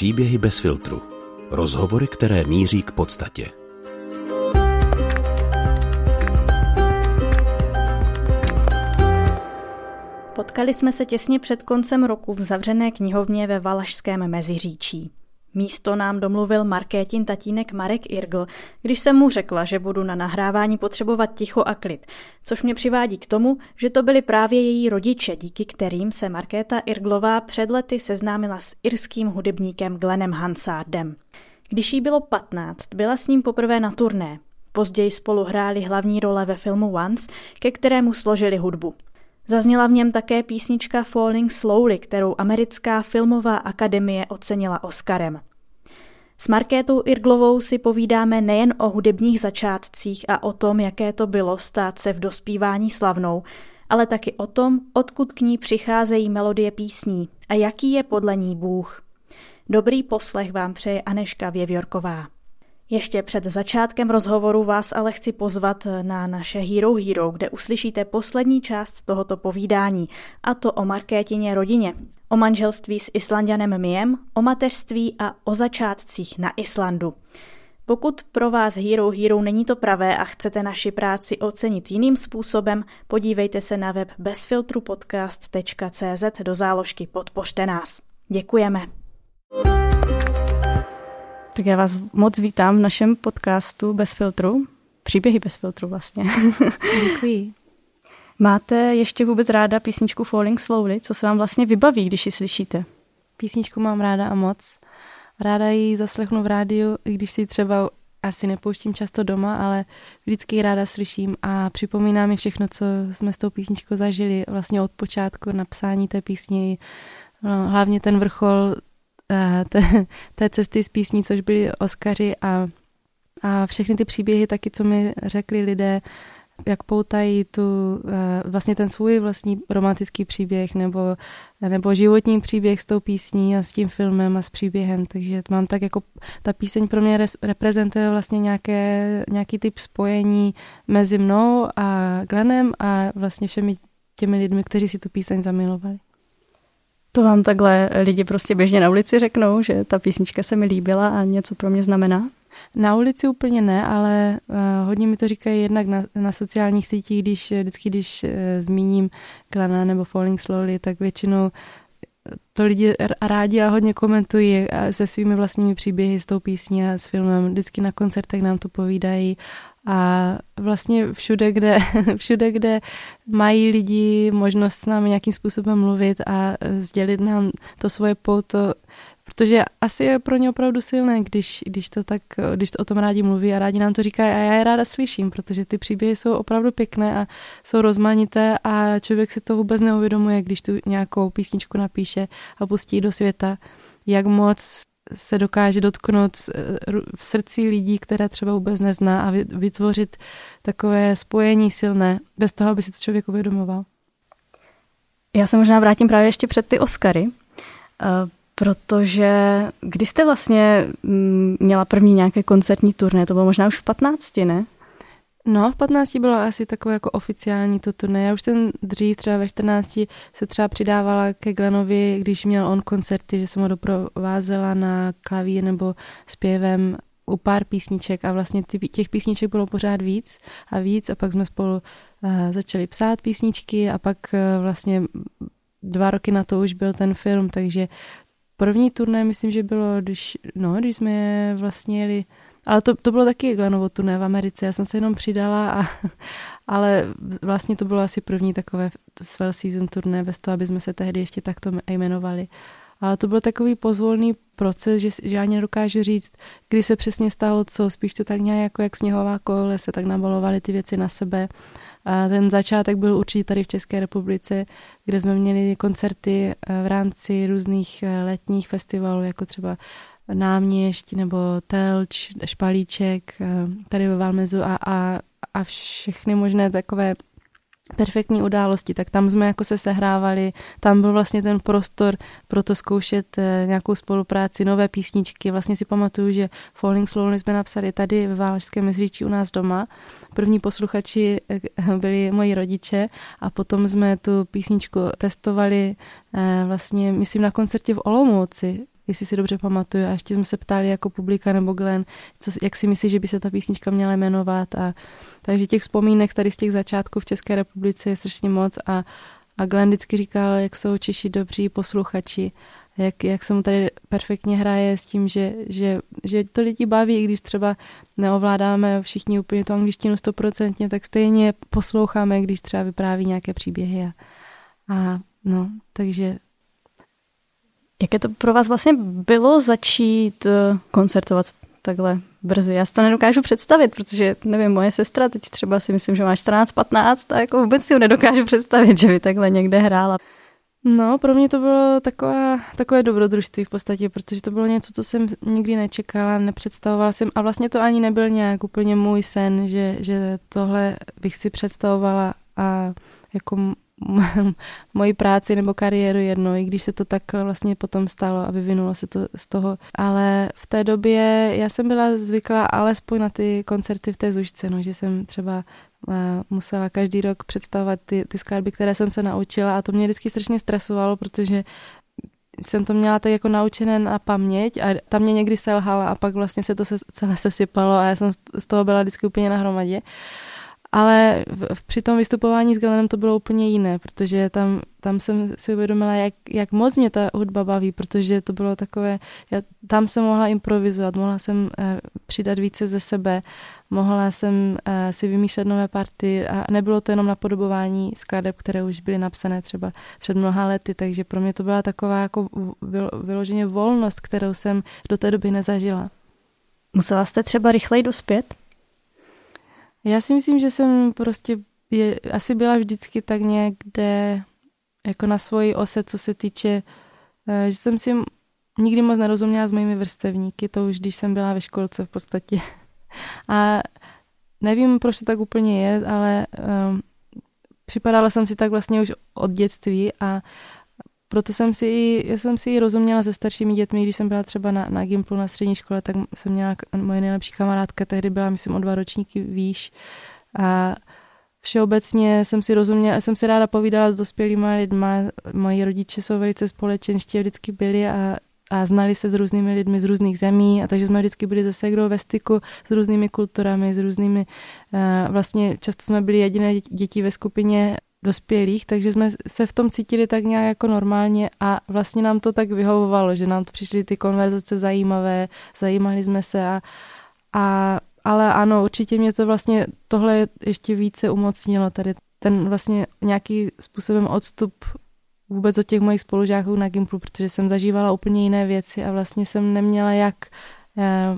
Příběhy bez filtru. Rozhovory, které míří k podstatě. Potkali jsme se těsně před koncem roku v zavřené knihovně ve Valašském Meziříčí. Místo nám domluvil Markétin tatínek Marek Irgl, když jsem mu řekla, že budu na nahrávání potřebovat ticho a klid, což mě přivádí k tomu, že to byli právě její rodiče, díky kterým se Markéta Irglová před lety seznámila s irským hudebníkem Glenem Hansardem. Když jí bylo 15, byla s ním poprvé na turné. Později spolu hráli hlavní role ve filmu Once, ke kterému složili hudbu. Zazněla v něm také písnička Falling Slowly, kterou americká filmová akademie ocenila Oscarem. S Markétou Irglovou si povídáme nejen o hudebních začátcích a o tom, jaké to bylo stát se v dospívání slavnou, ale taky o tom, odkud k ní přicházejí melodie písní a jaký je podle ní Bůh. Dobrý poslech vám přeje Aneška Věvjorková. Ještě před začátkem rozhovoru vás ale chci pozvat na naše Hero Hero, kde uslyšíte poslední část tohoto povídání, a to o Markétině rodině, o manželství s Islandianem Miem, o mateřství a o začátcích na Islandu. Pokud pro vás Hero Hero není to pravé a chcete naši práci ocenit jiným způsobem, podívejte se na web bezfiltrupodcast.cz do záložky Podpořte nás. Děkujeme. Tak já vás moc vítám v našem podcastu Bez filtru. Příběhy bez filtru vlastně. Děkuji. Máte ještě vůbec ráda písničku Falling Slowly? Co se vám vlastně vybaví, když ji slyšíte? Písničku mám ráda a moc. Ráda ji zaslechnu v rádiu, i když si třeba asi nepouštím často doma, ale vždycky ji ráda slyším a připomíná mi všechno, co jsme s tou písničkou zažili vlastně od počátku napsání té písně. No, hlavně ten vrchol té, té cesty z písní, což byly Oscaři a, a všechny ty příběhy taky, co mi řekli lidé, jak poutají tu, vlastně ten svůj vlastní romantický příběh nebo, nebo životní příběh s tou písní a s tím filmem a s příběhem, takže mám tak jako, ta píseň pro mě reprezentuje vlastně nějaké, nějaký typ spojení mezi mnou a Glenem a vlastně všemi těmi lidmi, kteří si tu píseň zamilovali. To vám takhle lidi prostě běžně na ulici řeknou, že ta písnička se mi líbila a něco pro mě znamená? Na ulici úplně ne, ale uh, hodně mi to říkají jednak na, na sociálních sítích, když vždycky, když uh, zmíním Klana nebo Falling Slowly, tak většinou to lidi rádi a hodně komentují se svými vlastními příběhy s tou písní a s filmem. Vždycky na koncertech nám to povídají a vlastně všude, kde, všude, kde mají lidi možnost s námi nějakým způsobem mluvit a sdělit nám to svoje pouto, protože asi je pro ně opravdu silné, když, když to tak, když to o tom rádi mluví a rádi nám to říkají. A já je ráda slyším, protože ty příběhy jsou opravdu pěkné a jsou rozmanité a člověk si to vůbec neuvědomuje, když tu nějakou písničku napíše a pustí do světa, jak moc se dokáže dotknout eh, v srdci lidí, které třeba vůbec nezná a vytvořit takové spojení silné, bez toho, aby si to člověk uvědomoval. Já se možná vrátím právě ještě před ty Oscary, eh, protože kdy jste vlastně mm, měla první nějaké koncertní turné? To bylo možná už v 15, ne? No, v 15 bylo asi takové jako oficiální to turné. Já už jsem dřív, třeba ve 14 se třeba přidávala ke Glenovi, když měl on koncerty, že jsem ho doprovázela na klavír nebo zpěvem u pár písniček a vlastně těch písniček bylo pořád víc a víc a pak jsme spolu uh, začali psát písničky a pak uh, vlastně dva roky na to už byl ten film, takže první turné myslím, že bylo, když, no, když jsme vlastně jeli ale to, to bylo taky Glenovo turné v Americe, já jsem se jenom přidala, a, ale vlastně to bylo asi první takové swell season turné, bez toho, aby jsme se tehdy ještě takto jmenovali. Ale to byl takový pozvolný proces, že, že ani nedokážu říct, kdy se přesně stalo co, spíš to tak nějak jako jak sněhová koule se tak nabalovaly ty věci na sebe. A ten začátek byl určitě tady v České republice, kde jsme měli koncerty eh, v rámci různých eh, letních festivalů, jako třeba náměšť nebo telč, špalíček eh, tady ve Valmezu a, a, a všechny možné takové perfektní události, tak tam jsme jako se sehrávali, tam byl vlastně ten prostor pro to zkoušet eh, nějakou spolupráci, nové písničky. Vlastně si pamatuju, že Falling Slowly jsme napsali tady ve Váležském mezříčí u nás doma. První posluchači eh, byli moji rodiče a potom jsme tu písničku testovali vlastně, myslím, na koncertě v Olomouci jestli si dobře pamatuju. A ještě jsme se ptali jako publika nebo Glenn, co, jak si myslí, že by se ta písnička měla jmenovat. A, takže těch vzpomínek tady z těch začátků v České republice je strašně moc a, a Glenn vždycky říkal, jak jsou Češi dobří posluchači, jak, jak se mu tady perfektně hraje s tím, že, že, že to lidi baví, i když třeba neovládáme všichni úplně tu angličtinu stoprocentně, tak stejně posloucháme, když třeba vypráví nějaké příběhy. A, a no, takže Jaké to pro vás vlastně bylo začít eh, koncertovat takhle brzy? Já si to nedokážu představit, protože nevím, moje sestra teď třeba si myslím, že má 14-15 a jako vůbec si ho nedokážu představit, že by takhle někde hrála. No, pro mě to bylo taková, takové dobrodružství v podstatě, protože to bylo něco, co jsem nikdy nečekala, nepředstavovala jsem a vlastně to ani nebyl nějak úplně můj sen, že, že tohle bych si představovala a jako moji práci nebo kariéru jedno, i když se to tak vlastně potom stalo a vyvinulo se to z toho. Ale v té době já jsem byla zvyklá alespoň na ty koncerty v té Zušce, no, že jsem třeba eh, musela každý rok představovat ty, ty skladby, které jsem se naučila a to mě vždycky strašně stresovalo, protože jsem to měla tak jako naučené na paměť a tam mě někdy selhala a pak vlastně se to se, celé sesypalo a já jsem z toho byla vždycky úplně na hromadě. Ale v, při tom vystupování s Galenem to bylo úplně jiné, protože tam, tam jsem si uvědomila, jak, jak moc mě ta hudba baví, protože to bylo takové, já, tam jsem mohla improvizovat, mohla jsem uh, přidat více ze sebe, mohla jsem uh, si vymýšlet nové party a nebylo to jenom napodobování skladeb, které už byly napsané třeba před mnoha lety, takže pro mě to byla taková jako vyloženě volnost, kterou jsem do té doby nezažila. Musela jste třeba rychleji dospět? Já si myslím, že jsem prostě je, asi byla vždycky tak někde jako na svoji ose, co se týče, eh, že jsem si nikdy moc nerozuměla s mojimi vrstevníky, to už když jsem byla ve školce v podstatě. A nevím, proč to tak úplně je, ale um, připadala jsem si tak vlastně už od dětství a proto jsem si, já jsem si i rozuměla se staršími dětmi, když jsem byla třeba na, na Gimplu na střední škole, tak jsem měla, moje nejlepší kamarádka tehdy byla, myslím, o dva ročníky výš. A všeobecně jsem si rozuměla, jsem si ráda povídala s dospělými lidmi, moji rodiče jsou velice společenští vždycky byli a, a znali se s různými lidmi z různých zemí a takže jsme vždycky byli zase kdo ve styku s různými kulturami, s různými, uh, vlastně často jsme byli jediné děti ve skupině dospělých, takže jsme se v tom cítili tak nějak jako normálně a vlastně nám to tak vyhovovalo, že nám to přišly ty konverzace zajímavé, zajímali jsme se a, a ale ano, určitě mě to vlastně tohle ještě více umocnilo, tady ten vlastně nějaký způsobem odstup vůbec od těch mojich spolužáků na Gimplu, protože jsem zažívala úplně jiné věci a vlastně jsem neměla jak eh,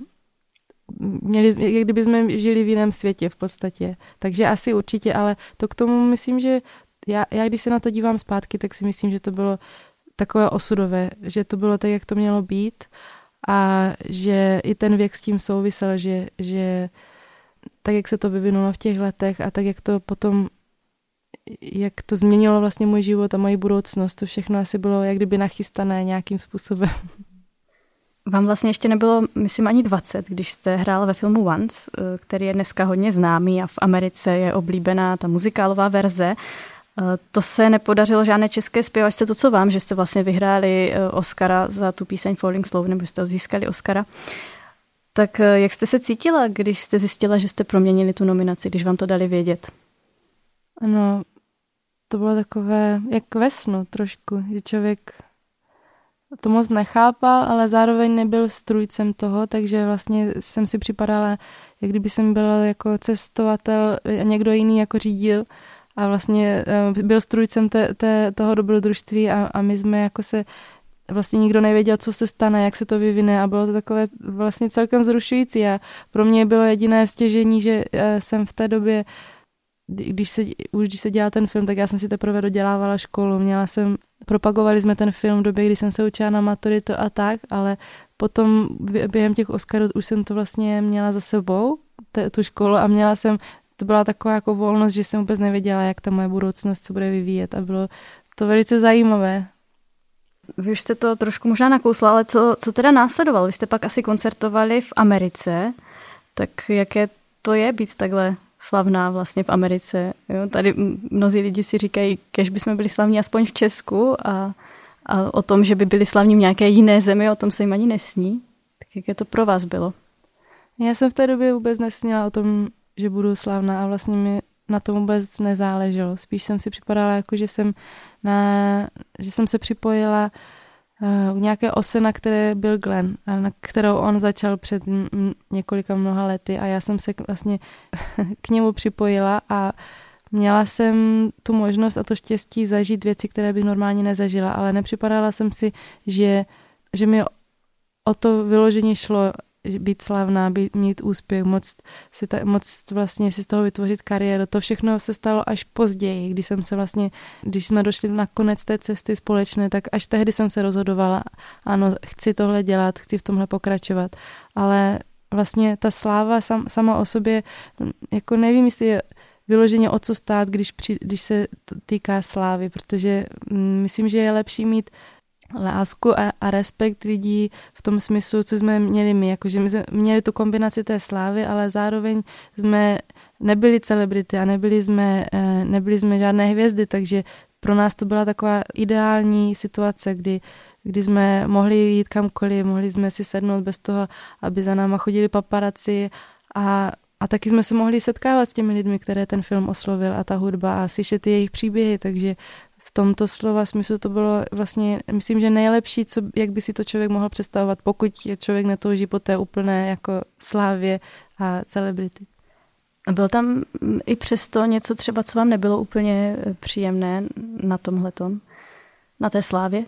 měli, jak kdyby jsme žili v jiném světě v podstatě. Takže asi určitě, ale to k tomu myslím, že já, já když se na to dívám zpátky, tak si myslím, že to bylo takové osudové, že to bylo tak, jak to mělo být a že i ten věk s tím souvisel, že, že tak, jak se to vyvinulo v těch letech a tak, jak to potom jak to změnilo vlastně můj život a moji budoucnost, to všechno asi bylo jak kdyby nachystané nějakým způsobem. Vám vlastně ještě nebylo, myslím, ani 20, když jste hrál ve filmu Once, eh, který je dneska hodně známý a v Americe je oblíbená ta muzikálová verze. Eh, to se nepodařilo žádné české zpěvačce, to co vám, že jste vlastně vyhráli eh, Oscara za tu píseň Falling Slow, nebo jste ho získali Oscara. Tak jak jste se cítila, když jste zjistila, že jste proměnili tu nominaci, když vám to dali vědět? Ano, to bylo takové, jak ve snu trošku, že člověk to moc nechápal, ale zároveň nebyl strujcem toho, takže vlastně jsem si připadala, jak kdyby jsem byl jako cestovatel a někdo jiný jako řídil. A vlastně eh, byl strujcem te, te, toho dobrodružství a, a my jsme jako se vlastně nikdo nevěděl, co se stane, jak se to vyvine. A bylo to takové vlastně celkem zrušující a pro mě bylo jediné stěžení, že eh, jsem v té době když se, už když se dělal ten film, tak já jsem si teprve dodělávala školu. Měla jsem, propagovali jsme ten film v době, kdy jsem se učila na maturitu a tak, ale potom během těch Oscarů už jsem to vlastně měla za sebou, te, tu školu a měla jsem, to byla taková jako volnost, že jsem vůbec nevěděla, jak ta moje budoucnost se bude vyvíjet a bylo to velice zajímavé. Vy už jste to trošku možná nakousla, ale co, co teda následovalo? Vy jste pak asi koncertovali v Americe, tak jaké to je být takhle slavná vlastně v Americe. Jo? Tady mnozí lidi si říkají, kež bychom byli slavní aspoň v Česku a, A o tom, že by byli slavní v nějaké jiné zemi, o tom se jim ani nesní. Tak jak je to pro vás bylo? Já jsem v té době vůbec nesnila o tom, že budu slavná a vlastně mi na tom vůbec nezáleželo. Spíš jsem si připadala jako, že jsem, na, že jsem se připojila uh, nějaké ose, na které byl Glenn, a na kterou on začal před několika mnoha lety a já jsem se vlastně k němu připojila a měla jsem tu možnost a to štěstí zažít věci, které bych normálně nezažila, ale nepřipadala jsem si, že, že mi o to vyložení šlo být slavná, být, mít úspěch, moc, si ta, moc vlastně si z toho vytvořit kariéru. To všechno se stalo až později, když jsem se vlastně, když jsme došli na konec té cesty společné, tak až tehdy jsem se rozhodovala, ano, chci tohle dělat, chci v tomhle pokračovat, ale vlastně ta sláva sam, sama o sobě, jako nevím, jestli je vyloženě o co stát, když, při, když se týká slávy, protože mm, myslím, že je lepší mít lásku a, a respekt lidí v tom smyslu, co jsme měli my, jakože my jsme měli tu kombinaci té slávy, ale zároveň jsme nebyli celebrity a nebyli jsme, eh, nebyli jsme žádné hvězdy, takže pro nás to byla taková ideální situace, kdy, kdy jsme mohli jít kamkoliv, mohli jsme si sednout bez toho, aby za náma chodili paparaci a, a taky jsme se mohli setkávat s těmi lidmi, které ten film oslovil a ta hudba a slyšet jejich příběhy, takže tomto slova smyslu to bylo vlastně, myslím, že nejlepší, co, jak by si to člověk mohl představovat, pokud je člověk netouží po té úplné jako slávě a celebrity. A bylo tam i přesto něco třeba, co vám nebylo úplně příjemné na tomhletom, na té slávě?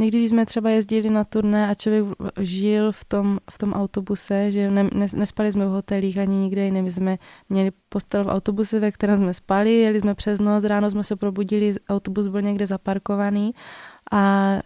Někdy, jsme třeba jezdili na turné a člověk žil v tom, v tom autobuse, že ne, ne, nespali jsme v hotelích ani nikde jiné, my jsme měli postel v autobuse, ve kterém jsme spali, jeli jsme přes noc, ráno jsme se probudili, autobus byl někde zaparkovaný a,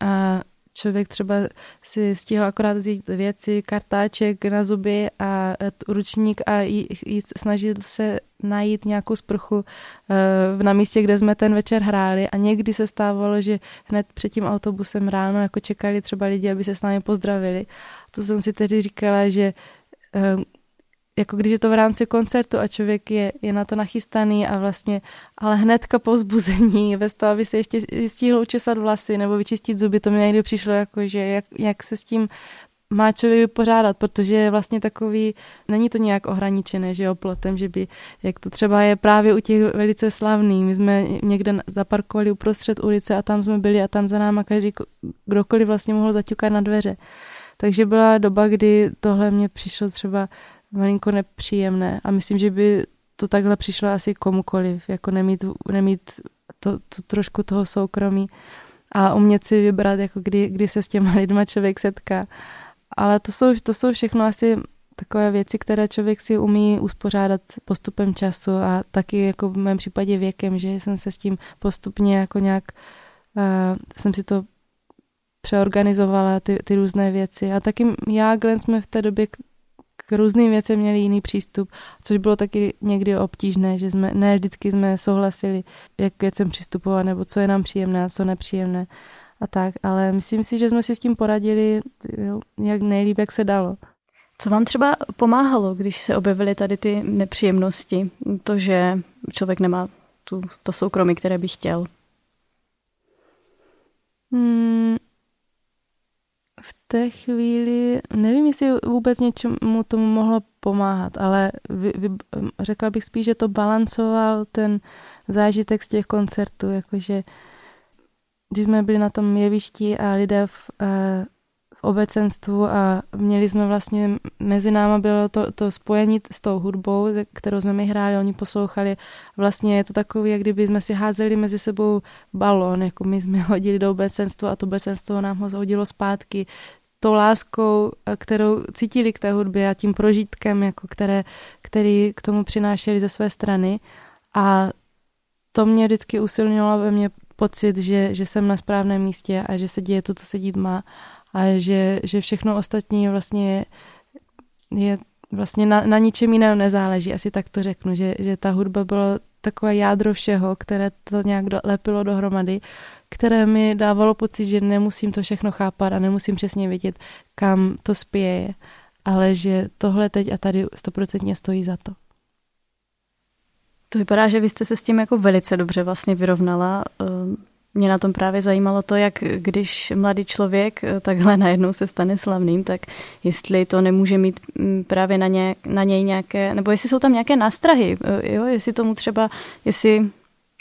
a člověk třeba si stihl akorát vzít věci, kartáček na zuby a ručník a jít, snažil se najít nějakou sprchu eh, na místě, kde jsme ten večer hráli a někdy se stávalo, že hned před tím autobusem ráno jako čekali třeba lidi, aby se s námi pozdravili. To jsem si tedy říkala, že eh, jako když je to v rámci koncertu a člověk je, je na to nachystaný a vlastně, ale hnedka po vzbuzení, bez toho, aby se ještě stihl učesat vlasy nebo vyčistit zuby, to mi někdy přišlo jako, že jak, jak se s tím má člověk vypořádat, protože je vlastně takový, není to nějak ohraničené, že jo, plotem, že by, jak to třeba je právě u těch velice slavných, my jsme někde zaparkovali uprostřed ulice a tam jsme byli a tam za náma každý, kdokoliv vlastně mohl zaťukat na dveře. Takže byla doba, kdy tohle mě přišlo třeba malinko nepříjemné a myslím, že by to takhle přišlo asi komukoliv, jako nemít, nemít to, to trošku toho soukromí a umět si vybrat, jako kdy, kdy se s těma lidma člověk setká. Ale to jsou, to jsou všechno asi takové věci, které člověk si umí uspořádat postupem času a taky jako v mém případě věkem, že jsem se s tím postupně jako nějak, uh, jsem si to přeorganizovala, ty, ty různé věci. A taky já a Glenn jsme v té době k různým věcem měli jiný přístup, což bylo taky někdy obtížné, že jsme ne vždycky jsme souhlasili, jak k věcem přistupovat, nebo co je nám příjemné a co nepříjemné a tak, ale myslím si, že jsme si s tím poradili jo, jak nejlíp, jak se dalo. Co vám třeba pomáhalo, když se objevily tady ty nepříjemnosti? To, že člověk nemá tu, to soukromí, které by chtěl? Hmm, v té chvíli nevím, jestli vůbec něčemu tomu mohlo pomáhat, ale vy, vy, řekla bych spíš, že to balancoval ten zážitek z těch koncertů, jakože když jsme byli na tom jevišti a lidé v, eh, v obecenstvu a měli jsme vlastně, mezi náma bylo to, to spojení s tou hudbou, kterou jsme my hráli, oni poslouchali. Vlastně je to takový, jak kdyby jsme si házeli mezi sebou balon, jako my jsme hodili do obecenstva a to obecenstvo nám ho zhodilo zpátky tou láskou, eh, kterou cítili k té hudbě a tím prožitkem, jako které, který k tomu přinášeli ze své strany. A to mě vždycky usilnilo ve mně pocit, že, že jsem na správném místě a že se děje to, co se dít má a že, že všechno ostatní vlastně je, je vlastně na, na ničem jiném nezáleží, asi tak to řeknu, že, že ta hudba byla takové jádro všeho, které to nějak do, lepilo dohromady, které mi dávalo pocit, že nemusím to všechno chápat a nemusím přesně vědět, kam to spěje, ale že tohle teď a tady stoprocentně stojí za to. To vypadá, že vy jste se s tím jako velice dobře vlastně vyrovnala. Ehm, Mě na tom právě zajímalo to, jak když mladý člověk eh, takhle najednou se stane slavným, tak jestli to nemůže mít mm, právě na, ně, na něj nějaké, nebo jestli jsou tam nějaké nástrahy, eh, jo, jestli tomu třeba, jestli,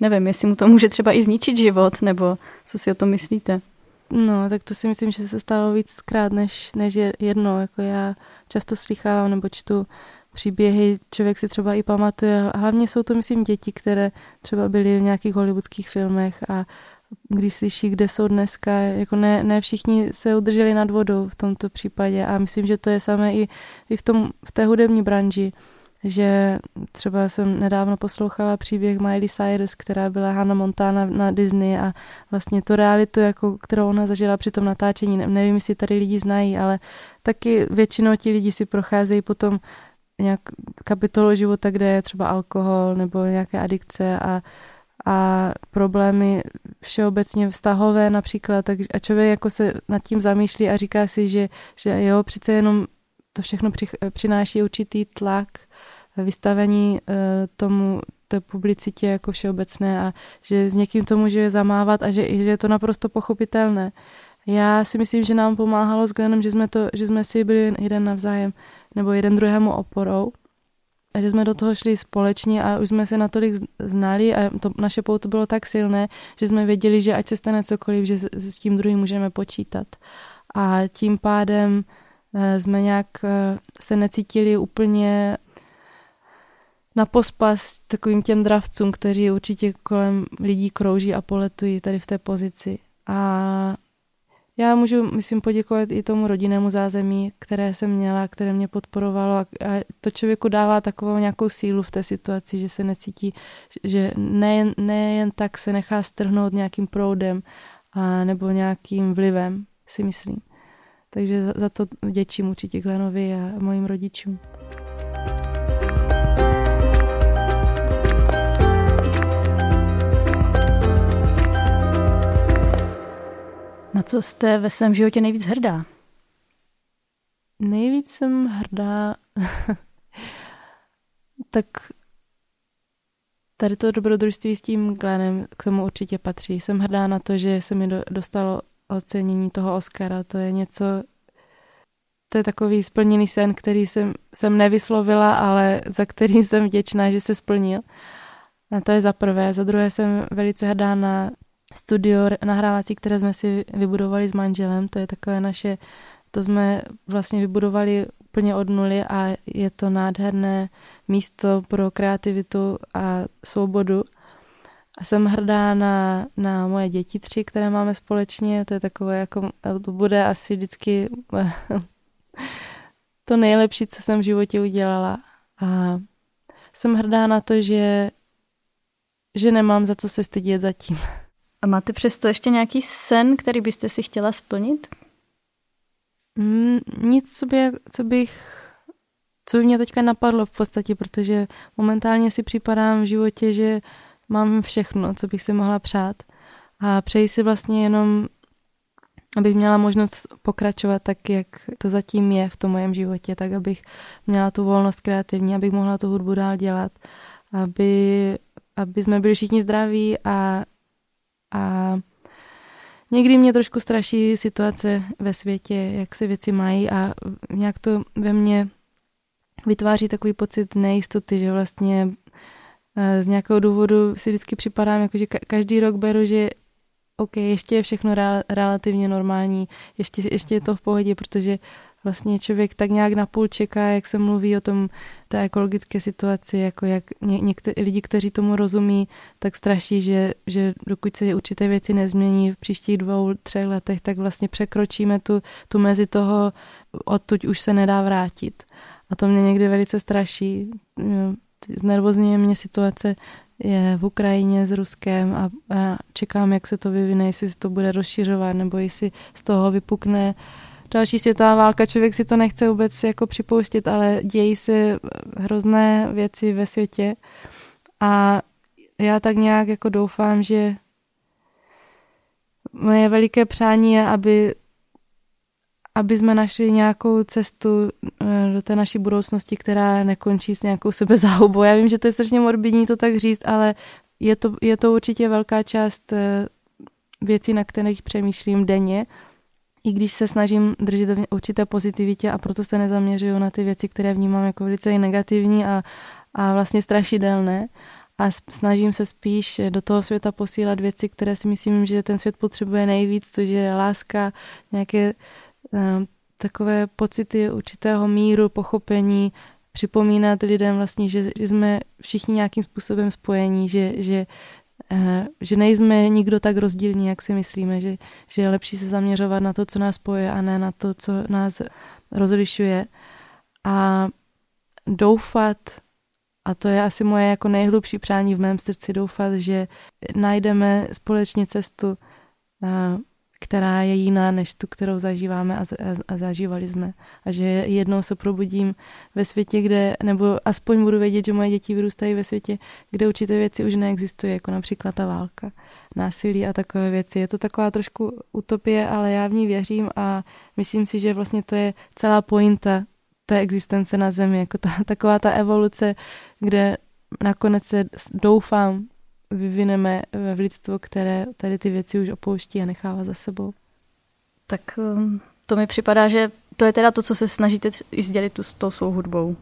nevím, jestli mu to může třeba i zničit život, nebo co si o tom myslíte? No, tak to si myslím, že se stalo víckrát než, než jedno. Jako já často slychám nebo čtu příběhy, člověk si třeba i pamatuje. Hlavně jsou to, myslím, děti, které třeba byly v nějakých hollywoodských filmech a když slyší, kde jsou dneska, jako ne, ne všichni se udrželi nad vodou v tomto případě a myslím, že to je samé i, i v, tom, v té hudební branži, že třeba jsem nedávno poslouchala příběh Miley Cyrus, která byla Hannah Montana na Disney a vlastně to realitu, jako, kterou ona zažila při tom natáčení, nevím, jestli tady lidi znají, ale taky většinou ti lidi si procházejí potom nějak kapitolu života, kde je třeba alkohol nebo nějaké adikce a a problémy všeobecně vztahové například, tak a člověk jako se nad tím zamýšlí a říká si, že, že jo, přece jenom to všechno při, přináší určitý tlak, vystavení uh, tomu té publicitě jako všeobecné a že s někým to může zamávat a že, že je to naprosto pochopitelné. Já si myslím, že nám pomáhalo s Glenem, že jsme, to, že jsme si byli jeden navzájem nebo jeden druhému oporou a že jsme do toho šli společně a už jsme se natolik znali a to naše pouto bylo tak silné, že jsme věděli, že ať se stane cokoliv, že s tím druhým můžeme počítat. A tím pádem eh, jsme nějak eh, se necítili úplně na pospas takovým těm dravcům, kteří určitě kolem lidí krouží a poletují tady v té pozici. A já můžu, myslím, poděkovat i tomu rodinnému zázemí, které jsem měla, které mě podporovalo a, to člověku dává takovou nějakou sílu v té situaci, že se necítí, že nejen, nejen tak se nechá strhnout nějakým proudem a nebo nějakým vlivem, si myslím. Takže za, za to vděčím určitě Glenovi a mojim rodičům. Na co jste ve svém životě nejvíc hrdá? Nejvíc jsem hrdá, tak tady to dobrodružství s tím Glenem k tomu určitě patří. Jsem hrdá na to, že se mi dostalo ocenění toho Oscara. To je něco, to je takový splněný sen, který jsem, jsem nevyslovila, ale za který jsem vděčná, že se splnil. A to je za prvé. Za druhé jsem velice hrdá na studio nahrávací, které jsme si vybudovali s manželem. To je takové naše, to jsme vlastně vybudovali úplně od nuly a je to nádherné místo pro kreativitu a svobodu. A jsem hrdá na, na moje děti tři, které máme společně. To je takové, jako to bude asi vždycky to nejlepší, co jsem v životě udělala. A jsem hrdá na to, že, že nemám za co se stydět zatím. A máte přesto ještě nějaký sen, který byste si chtěla splnit? Mm, nic, co, by, co bych, co by mě teďka napadlo v podstatě, protože momentálně si připadám v životě, že mám všechno, co bych si mohla přát. A přeji si vlastně jenom, abych měla možnost pokračovat tak, jak to zatím je v tom mojem životě, tak abych měla tu volnost kreativní, abych mohla tu hudbu dál dělat, aby, aby jsme byli všichni zdraví a a někdy mě trošku straší situace ve světě, jak se věci mají a nějak to ve mně vytváří takový pocit nejistoty, že vlastně eh, z nějakého důvodu si vždycky připadám, jako že každý rok beru, že OK, ještě je všechno relativně normální, ještě, ještě je to v pohodě, protože vlastně člověk tak nějak napůl čeká, jak se mluví o tom té ekologické situaci, jako jak ně, někteří lidi, kteří tomu rozumí, tak straší, že, že dokud se určité věci nezmění v příštích dvou, třech letech, tak vlastně překročíme tu, tu mezi toho, odtud už se nedá vrátit. A to mě někdy velice straší. Znervozňuje mě situace je v Ukrajině s Ruskem a, a čekám, jak se to vyvine, jestli se to bude rozšiřovat, nebo jestli z toho vypukne uh, další světová válka, člověk si to nechce vůbec jako připouštět, ale dějí se hrozné věci ve světě a já tak nějak jako doufám, že moje veliké přání je, aby, aby jsme našli nějakou cestu eh, do té naší budoucnosti, která nekončí s nějakou sebezáhubou. Já vím, že to je strašně morbidní to tak říct, ale je to, je to určitě velká část eh, věcí, na kterých přemýšlím denně, i když se snažím držet v určité pozitivitě a proto se nezaměřuju na ty věci, které vnímám jako velice negativní a, a vlastně strašidelné. A snažím se spíš do toho světa posílat věci, které si myslím, že ten svět potřebuje nejvíc, což je láska, nějaké uh, takové pocity určitého míru, pochopení, připomínat lidem vlastně, že, že jsme všichni nějakým způsobem spojení, že, že, že nejsme nikdo tak rozdílní, jak si myslíme, že, že je lepší se zaměřovat na to, co nás spoje a ne na to, co nás rozlišuje. A doufat, a to je asi moje jako nejhlubší přání v mém srdci doufat, že najdeme společně cestu, která je jiná než tu, kterou zažíváme a, a, zažívali jsme. A že jednou se probudím ve světě, kde, nebo aspoň budu vědět, že moje děti vyrůstají ve světě, kde určité věci už neexistují, jako například ta válka, násilí a takové věci. Je to taková trošku utopie, ale já v ní věřím a myslím si, že vlastně to je celá pointa té existence na Zemi, jako ta, taková ta evoluce, kde nakonec se doufám vyvineme v lidstvo, které tady ty věci už opouští a nechává za sebou. Tak um, to mi připadá, že to je teda to, co se snažíte i sdělit tu, s tou svou hudbou.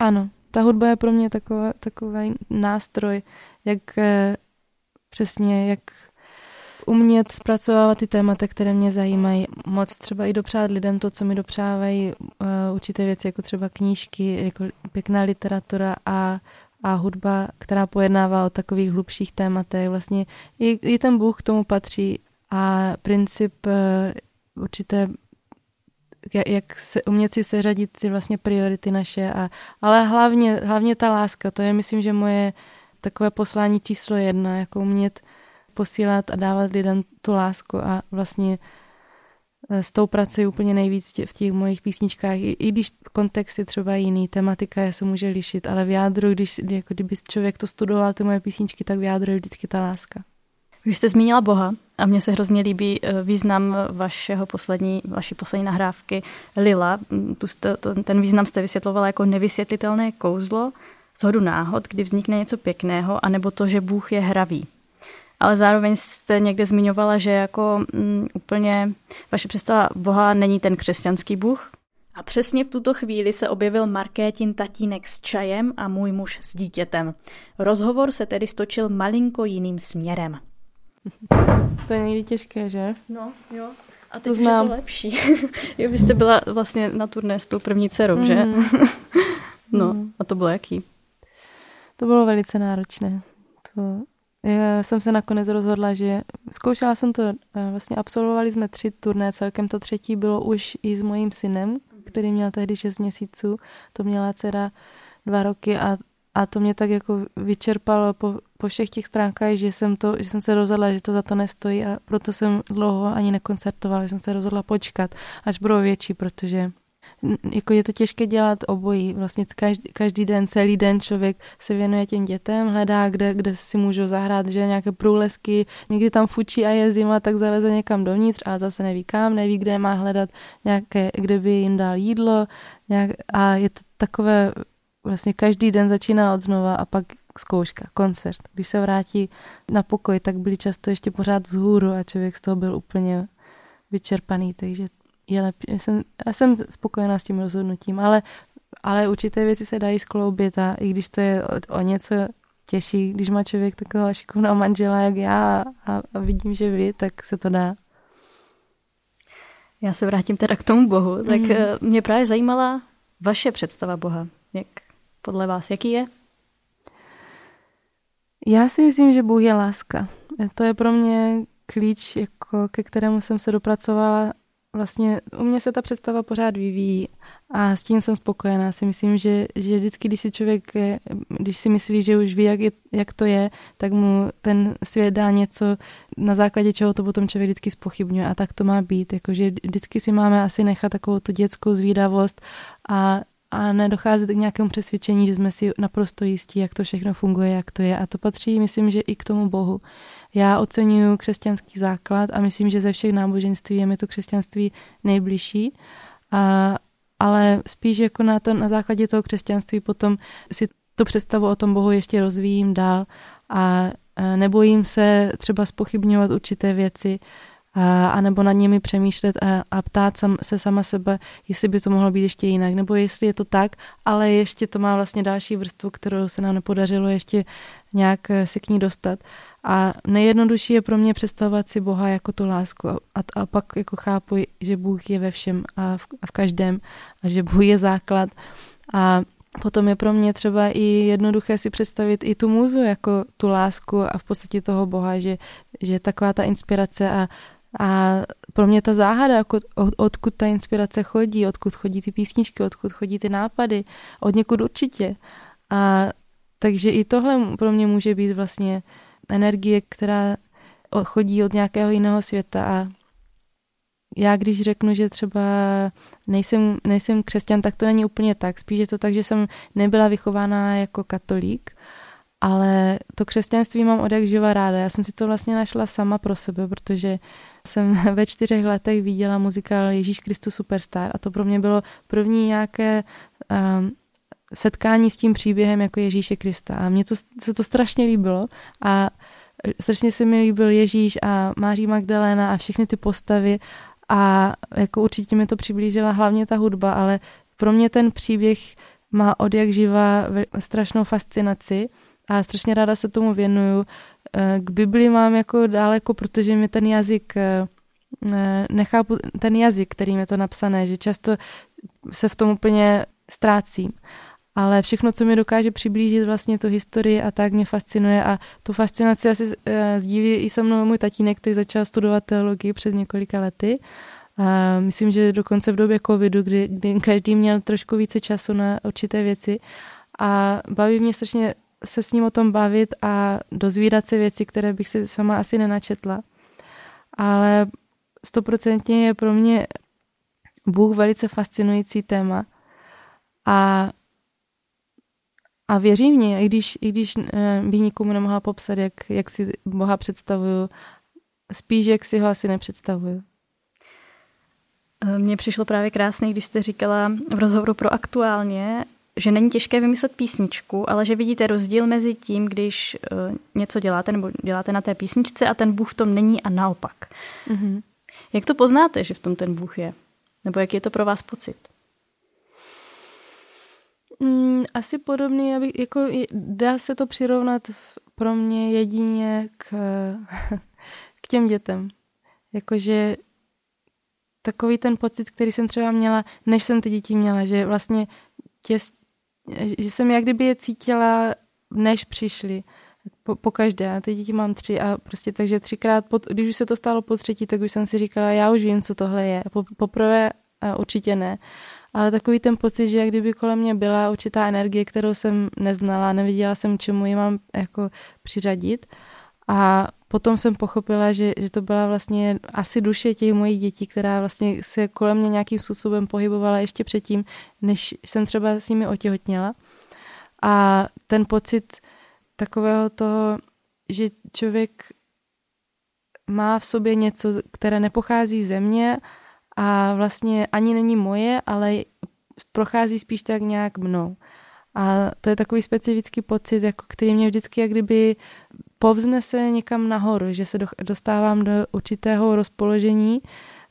Ano, ta hudba je pro mě taková, takový nástroj, jak eh, přesně, jak umět zpracovávat ty témata, které mě zajímají. Moc třeba i dopřát lidem to, co mi dopřávají uh, určité věci, jako třeba knížky, jako pěkná literatura a a hudba, která pojednává o takových hlubších tématech. Vlastně i, i ten Bůh k tomu patří a princip uh, určité jak se, umět si seřadit ty vlastně priority naše, a, ale hlavně, hlavně ta láska, to je myslím, že moje takové poslání číslo jedna, jako umět posílat a dávat lidem tu lásku a vlastně eh, s tou pracuji úplně nejvíc v těch mojich písničkách, i, i když kontext je třeba jiný, tematika se může lišit, ale v jádru, když, jako kdyby člověk to studoval, ty moje písničky, tak v jádru je vždycky ta láska. Vy jste zmínila Boha a mně se hrozně líbí eh, význam vašeho poslední, vaší poslední nahrávky Lila. Mm, tu jste, to, ten význam jste vysvětlovala jako nevysvětlitelné kouzlo, zhodu náhod, kdy vznikne něco pěkného, anebo to, že Bůh je hravý ale zároveň jste někde zmiňovala, že jako mm, úplně vaše představa Boha není ten křesťanský Bůh. A přesně v tuto chvíli se objevil Markétin tatínek s čajem a můj muž s dítětem. Rozhovor se tedy stočil malinko jiným směrem. To je někdy těžké, že? No, jo. A teď to znám. je to lepší. jo, vy jste byla vlastně na turné s tou první dcerou, mm. že? no, mm. a to bylo jaký? To bylo velice náročné. To já jsem se nakonec rozhodla, že zkoušela jsem to, eh, vlastně absolvovali jsme tři turné, celkem to třetí bylo už i s mojím synem, který měl tehdy 6 měsíců, to měla dcera dva roky a, a to mě tak jako vyčerpalo po, po všech těch stránkách, že jsem, to, že jsem se rozhodla, že to za to nestojí a proto jsem dlouho ani nekoncertovala, že jsem se rozhodla počkat, až budou větší, protože jako je to těžké dělat obojí. Vlastně každý, každý den, celý den člověk se věnuje těm dětem, hledá, kde, kde si můžou zahrát, že nějaké průlesky, někdy tam fučí a je zima, tak zaleze někam dovnitř, ale zase neví kam, neví, kde má hledat nějaké, kde by jim dal jídlo nějak, a je to takové, vlastně každý den začíná od znova a pak zkouška, koncert. Když se vrátí na pokoj, tak byli často ještě pořád vzhůru a člověk z toho byl úplně vyčerpaný, takže je lepší. Jsem, já jsem spokojená s tím rozhodnutím, ale, ale určité věci se dají skloubit a i když to je o, o něco těžší, když má člověk takového šikovného manžela jak já a, a vidím, že vy, tak se to dá. Já se vrátím teda k tomu Bohu. Tak mm. mě právě zajímala vaše představa Boha. Jak podle vás, jaký je? Já si myslím, že Bůh je láska. To je pro mě klíč, jako ke kterému jsem se dopracovala vlastně u mě se ta představa pořád vyvíjí a s tím jsem spokojená. Si myslím, že, že vždycky, když si člověk, je, když si myslí, že už ví, jak, je, jak to je, tak mu ten svět dá něco, na základě čeho to potom člověk vždycky spochybňuje a tak to má být. Jakože vždycky si máme asi nechat takovou tu dětskou zvídavost a a nedocházet k nějakému přesvědčení, že jsme si naprosto jistí, jak to všechno funguje, jak to je. A to patří, myslím, že i k tomu Bohu. Já oceňuji křesťanský základ a myslím, že ze všech náboženství je mi to křesťanství nejbližší. A, ale spíš jako na, to, na základě toho křesťanství potom si tu představu o tom Bohu ještě rozvíjím dál a nebojím se třeba spochybňovat určité věci, a, a nebo nad nimi přemýšlet a, a ptát sam, se sama sebe, jestli by to mohlo být ještě jinak, nebo jestli je to tak, ale ještě to má vlastně další vrstvu, kterou se nám nepodařilo ještě nějak eh, si k ní dostat. A nejjednodušší je pro mě představovat si Boha jako tu lásku a, a pak jako chápu, že Bůh je ve všem a v, a v každém a že Bůh je základ a Potom je pro mě třeba i jednoduché si představit i tu muzu jako tu lásku a v podstatě toho Boha, že, že taková ta inspirace a, a pro mě ta záhada, jako od, odkud ta inspirace chodí, odkud chodí ty písničky, odkud chodí ty nápady, od někud určitě. A takže i tohle pro mě může být vlastně energie, která chodí od nějakého jiného světa a já když řeknu, že třeba nejsem, nejsem křesťan, tak to není úplně tak. Spíš je to tak, že jsem nebyla vychována jako katolík, ale to křesťanství mám od jak živa ráda. Já jsem si to vlastně našla sama pro sebe, protože jsem ve čtyřech letech viděla muzikál Ježíš Kristus Superstar a to pro mě bylo první nějaké um, setkání s tím příběhem jako Ježíše Krista. A mně to, se to strašně líbilo a strašně se mi líbil Ježíš a Máří Magdalena a všechny ty postavy a jako určitě mi to přiblížila hlavně ta hudba, ale pro mě ten příběh má od jak živa strašnou fascinaci a strašně ráda se tomu věnuju. Eh, k Bibli mám jako daleko, protože mi ten jazyk eh, nechápu ten jazyk, kterým je to napsané, že často se v tom úplně ztrácím. Ale všechno, co mi dokáže přiblížit vlastně tu historii a tak mě fascinuje a tu fascinaci asi sdílí i se mnou můj tatínek, který začal studovat teologii před několika lety. A myslím, že dokonce v době covidu, kdy, kdy každý měl trošku více času na určité věci a baví mě strašně se s ním o tom bavit a dozvídat se věci, které bych si sama asi nenačetla. Ale stoprocentně je pro mě Bůh velice fascinující téma. A, a věří mě, i když, i když eh, bych nikomu nemohla popsat, jak, jak si Boha představuju, spíš, jak si ho asi nepředstavuju. Mně přišlo právě krásný, když jste říkala v rozhovoru pro aktuálně, že není těžké vymyslet písničku, ale že vidíte rozdíl mezi tím, když uh, něco děláte nebo děláte na té písničce a ten Bůh v tom není a naopak. Mm-hmm. Jak to poznáte, že v tom ten Bůh je? Nebo jak je to pro vás pocit? Mm, asi podobný, aby, jako dá se to přirovnat v, pro mě jedině k, k těm dětem. Jakože takový ten pocit, který jsem třeba měla, než jsem ty děti měla, že vlastně těs, že jsem jak kdyby je cítila, než přišli. Po, po každé. A ty děti mám tři a prostě takže třikrát, pod, když už se to stalo po třetí, tak už jsem si říkala, já už vím, co tohle je. Po, poprvé určitě ne. Ale takový ten pocit, že jak kdyby kolem mě byla určitá energie, kterou jsem neznala, neviděla jsem, čemu ji mám jako přiřadit. A potom jsem pochopila, že, že to byla vlastně asi duše těch mojich dětí, která vlastně se kolem mě nějakým způsobem pohybovala ještě předtím, než jsem třeba s nimi otěhotněla. A ten pocit takového toho, že člověk má v sobě něco, které nepochází ze mě a vlastně ani není moje, ale prochází spíš tak nějak mnou. A to je takový specifický pocit, jako který mě vždycky jak kdyby povznese někam nahoru, že se dostávám do určitého rozpoložení,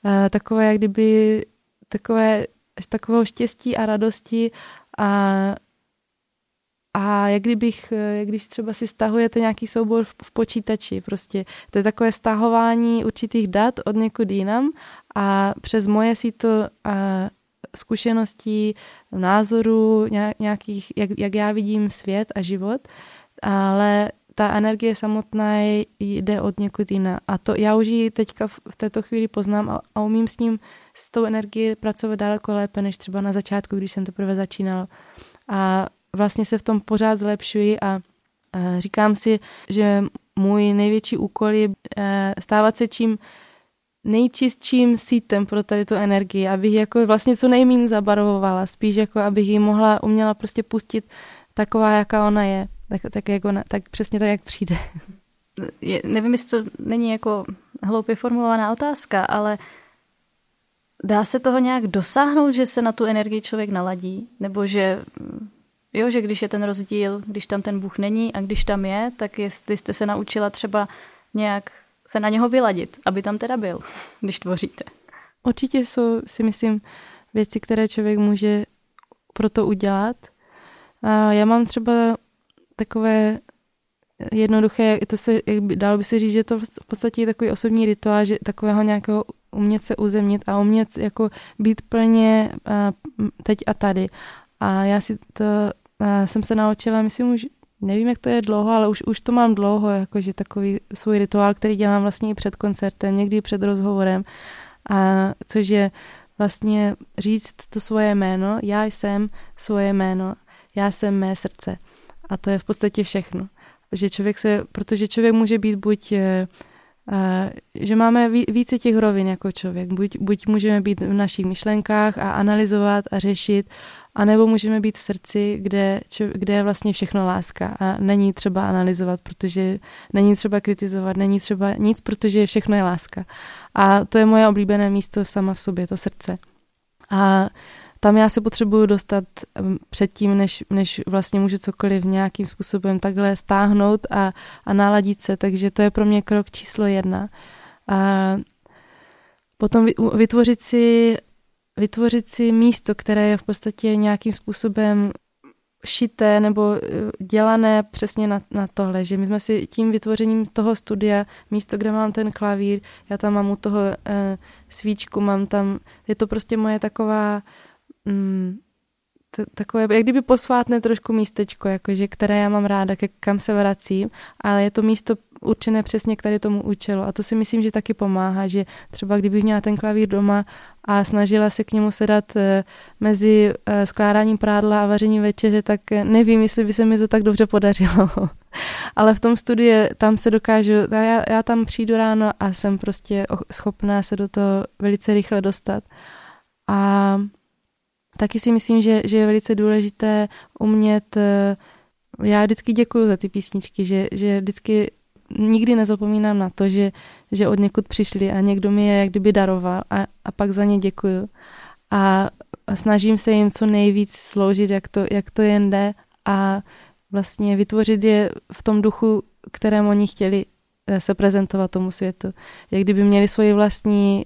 eh, takové jak kdyby takové, takového štěstí a radosti a a jak kdybych, eh, jak když třeba si stahujete nějaký soubor v, v počítači, prostě. To je takové stahování určitých dat od někud jinam a přes moje si to a, zkušeností, názoru, nějakých, jak, jak já vidím svět a život, ale ta energie samotná jde od někud jiná. A to já už ji teďka v této chvíli poznám a, a umím s ním, s tou energií pracovat daleko lépe, než třeba na začátku, když jsem teprve začínala. A vlastně se v tom pořád zlepšuji a, a říkám si, že můj největší úkol je e, stávat se čím nejčistším sítem pro tady tu energii, abych jako vlastně co nejméně zabarvovala, spíš jako abych ji mohla, uměla prostě pustit taková, jaká ona je, tak, tak, jak ona, tak přesně tak, jak přijde. Je, nevím, jestli to není jako hloupě formulovaná otázka, ale dá se toho nějak dosáhnout, že se na tu energii člověk naladí? Nebo že Jo, že když je ten rozdíl, když tam ten Bůh není a když tam je, tak jestli jste se naučila třeba nějak se na něho vyladit, aby tam teda byl, když tvoříte. Určitě jsou, si myslím, věci, které člověk může pro to udělat. Já mám třeba takové jednoduché, to se, dalo by se říct, že to v podstatě je takový osobní rituál, že takového nějakého umět se uzemnit a umět jako být plně teď a tady. A já si to jsem se naučila, myslím už, nevím, jak to je dlouho, ale už, už to mám dlouho, jakože takový svůj rituál, který dělám vlastně i před koncertem, někdy před rozhovorem, a což je vlastně říct to svoje jméno, já jsem svoje jméno, já jsem mé srdce. A to je v podstatě všechno. Že člověk se, protože člověk může být buď eh, že máme více těch rovin jako člověk. Buď, buď můžeme být v našich myšlenkách a analyzovat a řešit, anebo můžeme být v srdci, kde, kde je vlastně všechno láska a není třeba analyzovat, protože není třeba kritizovat, není třeba nic, protože všechno je láska. A to je moje oblíbené místo sama v sobě, to srdce. A tam já se potřebuju dostat předtím, než, než vlastně můžu cokoliv nějakým způsobem takhle stáhnout a, a naladit se, takže to je pro mě krok číslo jedna. A potom vytvořit si, vytvořit si místo, které je v podstatě nějakým způsobem šité nebo e, dělané přesně na, na tohle, že my jsme si tím vytvořením toho studia, místo, kde mám ten klavír, já tam mám u toho e, svíčku, mám tam, je to prostě moje taková mm, takové, jak kdyby posvátné trošku místečko, jakože, které já mám ráda, ke, kam se vracím, ale je to místo určené přesně k tady tomu účelu a to si myslím, že taky pomáhá, že třeba kdybych měla ten klavír doma a snažila se k němu sedat e, mezi e, skládáním prádla a vařením večeře, tak e, nevím, jestli by se mi to tak dobře podařilo. ale v tom studiu tam se dokážu, já, já tam přijdu ráno a jsem prostě schopná se do toho velice rychle dostat. A taky si myslím, že, že je velice důležité umět, eh, já vždycky děkuji za ty písničky, že, že vždycky nikdy nezapomínám na to, že, že od někud přišli a někdo mi je jak kdyby daroval a, a pak za ně děkuju. A, a snažím se jim co nejvíc sloužit, jak to, jak to jen jde a vlastně vytvořit je v tom duchu, kterém oni chtěli eh, se prezentovat tomu světu. Jak kdyby měli svoji vlastní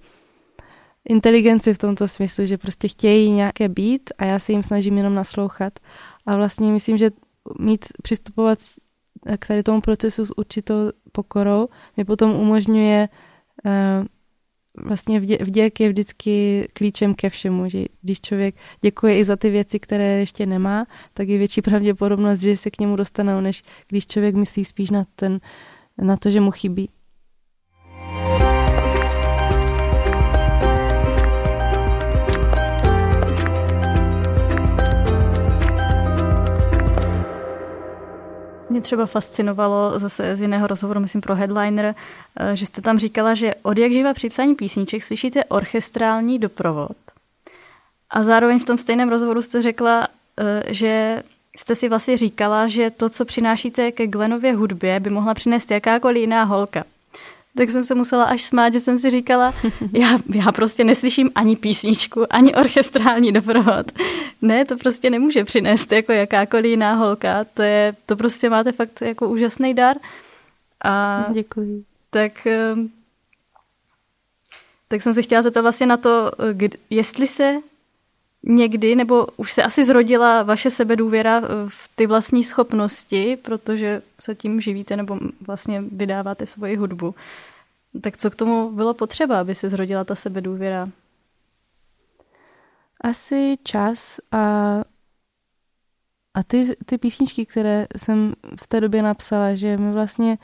inteligenci v tomto smyslu, že prostě chtějí nějaké být a já se jim snažím jenom naslouchat. A vlastně myslím, že mít, přistupovat k tady tomu procesu s určitou pokorou mi potom umožňuje uh, vlastně vděk je vždycky klíčem ke všemu, že když člověk děkuje i za ty věci, které ještě nemá, tak je větší pravděpodobnost, že se k němu dostanou, než když člověk myslí spíš na, ten, na to, že mu chybí. Mě třeba fascinovalo zase z jiného rozhovoru, myslím pro Headliner, eh, že jste tam říkala, že od jak živa při psání písniček slyšíte orchestrální doprovod. A zároveň v tom stejném rozhovoru jste řekla, eh, že jste si vlastně říkala, že to, co přinášíte ke Glenově hudbě, by mohla přinést jakákoliv jiná holka tak jsem se musela až smát, že jsem si říkala, já, já prostě neslyším ani písničku, ani orchestrální doprovod. Ne, to prostě nemůže přinést jako jakákoliv jiná holka. To, je, to prostě máte fakt jako úžasný dar. A Děkuji. Tak, ehm, tak jsem se chtěla zeptat vlastně na to, jestli se někdy, nebo už se asi zrodila vaše sebedůvěra v ty vlastní schopnosti, protože se tím živíte nebo vlastně vydáváte svoji hudbu. Tak co k tomu bylo potřeba, aby se zrodila ta sebedůvěra? Asi čas a, a ty, ty písničky, které jsem v té době napsala, že mi vlastně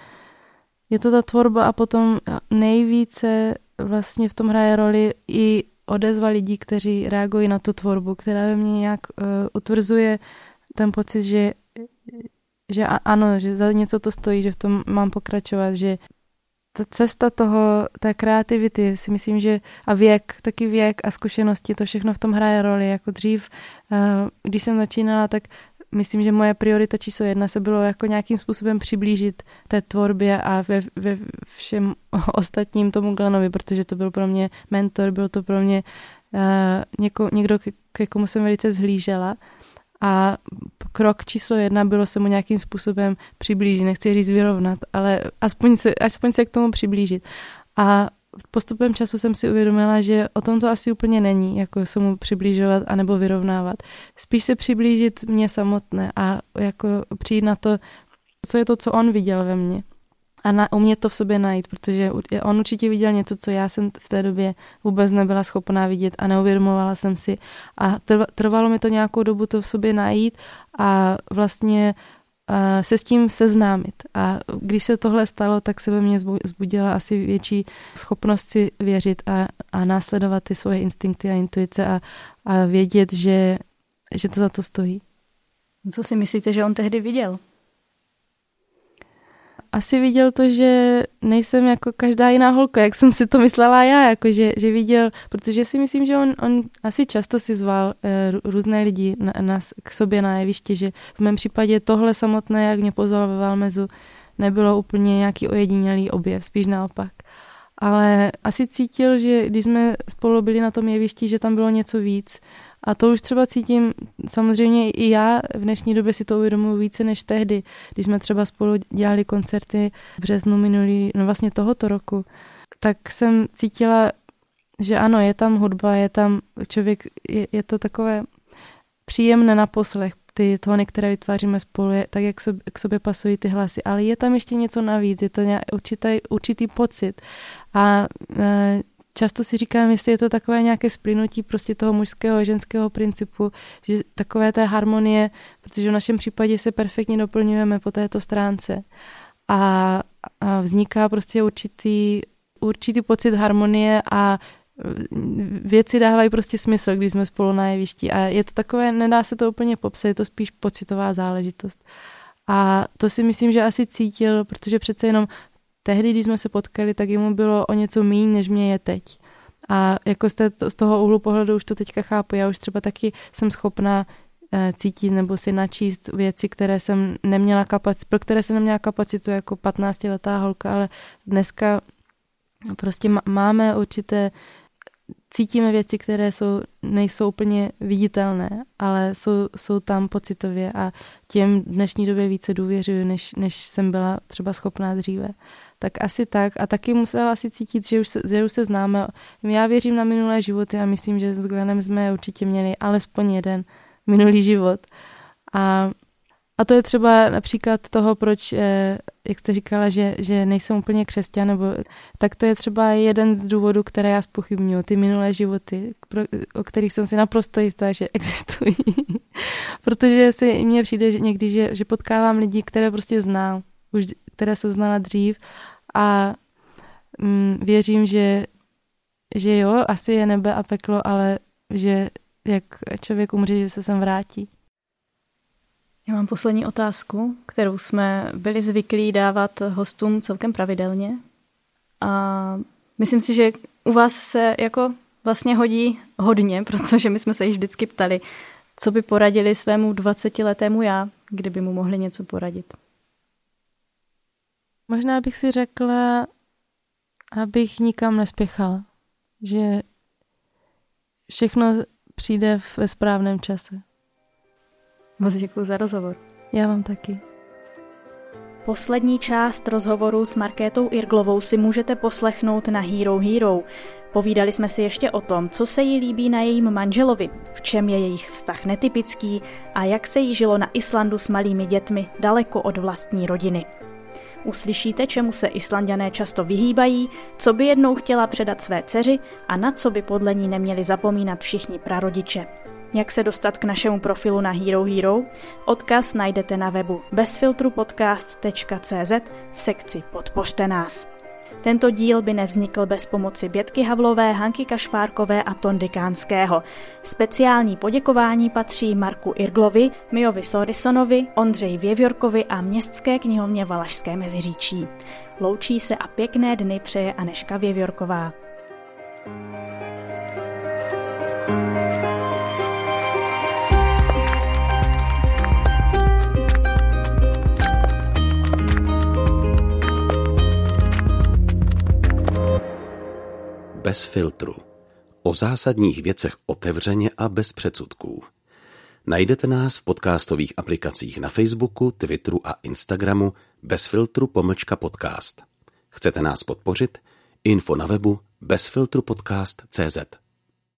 je to ta tvorba a potom nejvíce vlastně v tom hraje roli i odezva lidí, kteří reagují na tu tvorbu, která ve mně nějak uh, utvrzuje ten pocit, že, že ano, že za něco to stojí, že v tom mám pokračovat, že ta cesta toho, té kreativity, si myslím, že a věk, taky věk a zkušenosti, to všechno v tom hraje roli. Jako dřív, uh, když jsem začínala, tak myslím, že moje priorita číslo jedna se bylo jako nějakým způsobem přiblížit té tvorbě a ve, ve všem ostatním tomu Glenovi, protože to byl pro mě mentor, byl to pro mě uh, něko, někdo, ke, komu jsem velice zhlížela. A krok číslo jedna bylo se mu nějakým způsobem přiblížit, nechci říct vyrovnat, ale aspoň se, aspoň se k tomu přiblížit. A postupem času jsem si uvědomila, že o tom to asi úplně není, jako se mu přiblížovat anebo vyrovnávat. Spíš se přiblížit mě samotné a jako přijít na to, co je to, co on viděl ve mně. A na, umět to v sobě najít, protože on určitě viděl něco, co já jsem v té době vůbec nebyla schopná vidět a neuvědomovala jsem si. A trvalo mi to nějakou dobu to v sobě najít a vlastně se s tím seznámit. A když se tohle stalo, tak se ve mně zbudila asi větší schopnost si věřit a, a následovat ty svoje instinkty a intuice a, a vědět, že, že to za to stojí. Co si myslíte, že on tehdy viděl? Asi viděl to, že nejsem jako každá jiná holka, jak jsem si to myslela já, jako že, že viděl, protože si myslím, že on, on asi často si zval uh, různé lidi na, na, k sobě na jeviště, že v mém případě tohle samotné, jak mě pozval ve Valmezu, nebylo úplně nějaký ojedinělý objev, spíš naopak. Ale asi cítil, že když jsme spolu byli na tom jevišti, že tam bylo něco víc, a to už třeba cítím, samozřejmě i já v dnešní době si to uvědomuji více než tehdy, když jsme třeba spolu dělali koncerty v březnu minulý, no vlastně tohoto roku, tak jsem cítila, že ano, je tam hudba, je tam člověk, je, je to takové příjemné na poslech, ty tóny, které vytváříme spolu, je, tak jak sobě, k sobě pasují ty hlasy, ale je tam ještě něco navíc, je to nějak, určitý, určitý pocit. A e, často si říkám, jestli je to takové nějaké splynutí prostě toho mužského a ženského principu, že takové té harmonie, protože v našem případě se perfektně doplňujeme po této stránce a, a vzniká prostě určitý, určitý pocit harmonie a věci dávají prostě smysl, když jsme spolu na jevišti a je to takové, nedá se to úplně popsat, je to spíš pocitová záležitost. A to si myslím, že asi cítil, protože přece jenom tehdy, když jsme se potkali, tak jemu bylo o něco méně, než mě je teď. A jako z, té, z toho úhlu pohledu už to teďka chápu. Já už třeba taky jsem schopná eh, cítit nebo si načíst věci, které jsem neměla kapacitu, pro které jsem neměla kapacitu jako 15-letá holka, ale dneska prostě máme určité cítíme věci, které jsou, nejsou úplně viditelné, ale jsou, jsou tam pocitově a těm v dnešní době více důvěřuju, než, než jsem byla třeba schopná dříve tak asi tak. A taky musela asi cítit, že už se, že už se známe. Já věřím na minulé životy a myslím, že s Glenem jsme určitě měli alespoň jeden minulý život. A, a to je třeba například toho, proč, eh, jak jste říkala, že, že nejsem úplně křesťan, nebo, tak to je třeba jeden z důvodů, které já spochybnuju, ty minulé životy, pro, o kterých jsem si naprosto jistá, že existují. Protože si mně přijde že někdy, že, že potkávám lidi, které prostě znám, už které se znala dřív a mm, věřím, že, že jo, asi je nebe a peklo, ale že jak člověk umře, že se sem vrátí. Já mám poslední otázku, kterou jsme byli zvyklí dávat hostům celkem pravidelně. A myslím si, že u vás se jako vlastně hodí hodně, protože my jsme se již vždycky ptali, co by poradili svému 20-letému já, kdyby mu mohli něco poradit. Možná bych si řekla, abych nikam nespěchala. Že všechno přijde ve správném čase. Moc děkuji za rozhovor. Já vám taky. Poslední část rozhovoru s Markétou Irglovou si můžete poslechnout na Hero Hero. Povídali jsme si ještě o tom, co se jí líbí na jejím manželovi, v čem je jejich vztah netypický a jak se jí žilo na Islandu s malými dětmi daleko od vlastní rodiny. Uslyšíte, čemu se Islandiané často vyhýbají, co by jednou chtěla předat své dceři a na co by podle ní neměli zapomínat všichni prarodiče. Jak se dostat k našemu profilu na Hero Hero? Odkaz najdete na webu bezfiltrupodcast.cz v sekci Podpořte nás. Tento díl by nevznikl bez pomoci Bětky Havlové, Hanky Kašpárkové a Tondy Kánského. Speciální poděkování patří Marku Irglovi, Miovi Sorisonovi, Ondřej Věvjorkovi a Městské knihovně Valašské Meziříčí. Loučí se a pěkné dny přeje Aneška Věvjorková. Bez filtru. O zásadních věcech otevřeně a bez předsudků. Najdete nás v podcastových aplikacích na Facebooku, Twitteru a Instagramu bez filtru pomlčka podcast. Chcete nás podpořit? Info na webu bezfiltrupodcast.cz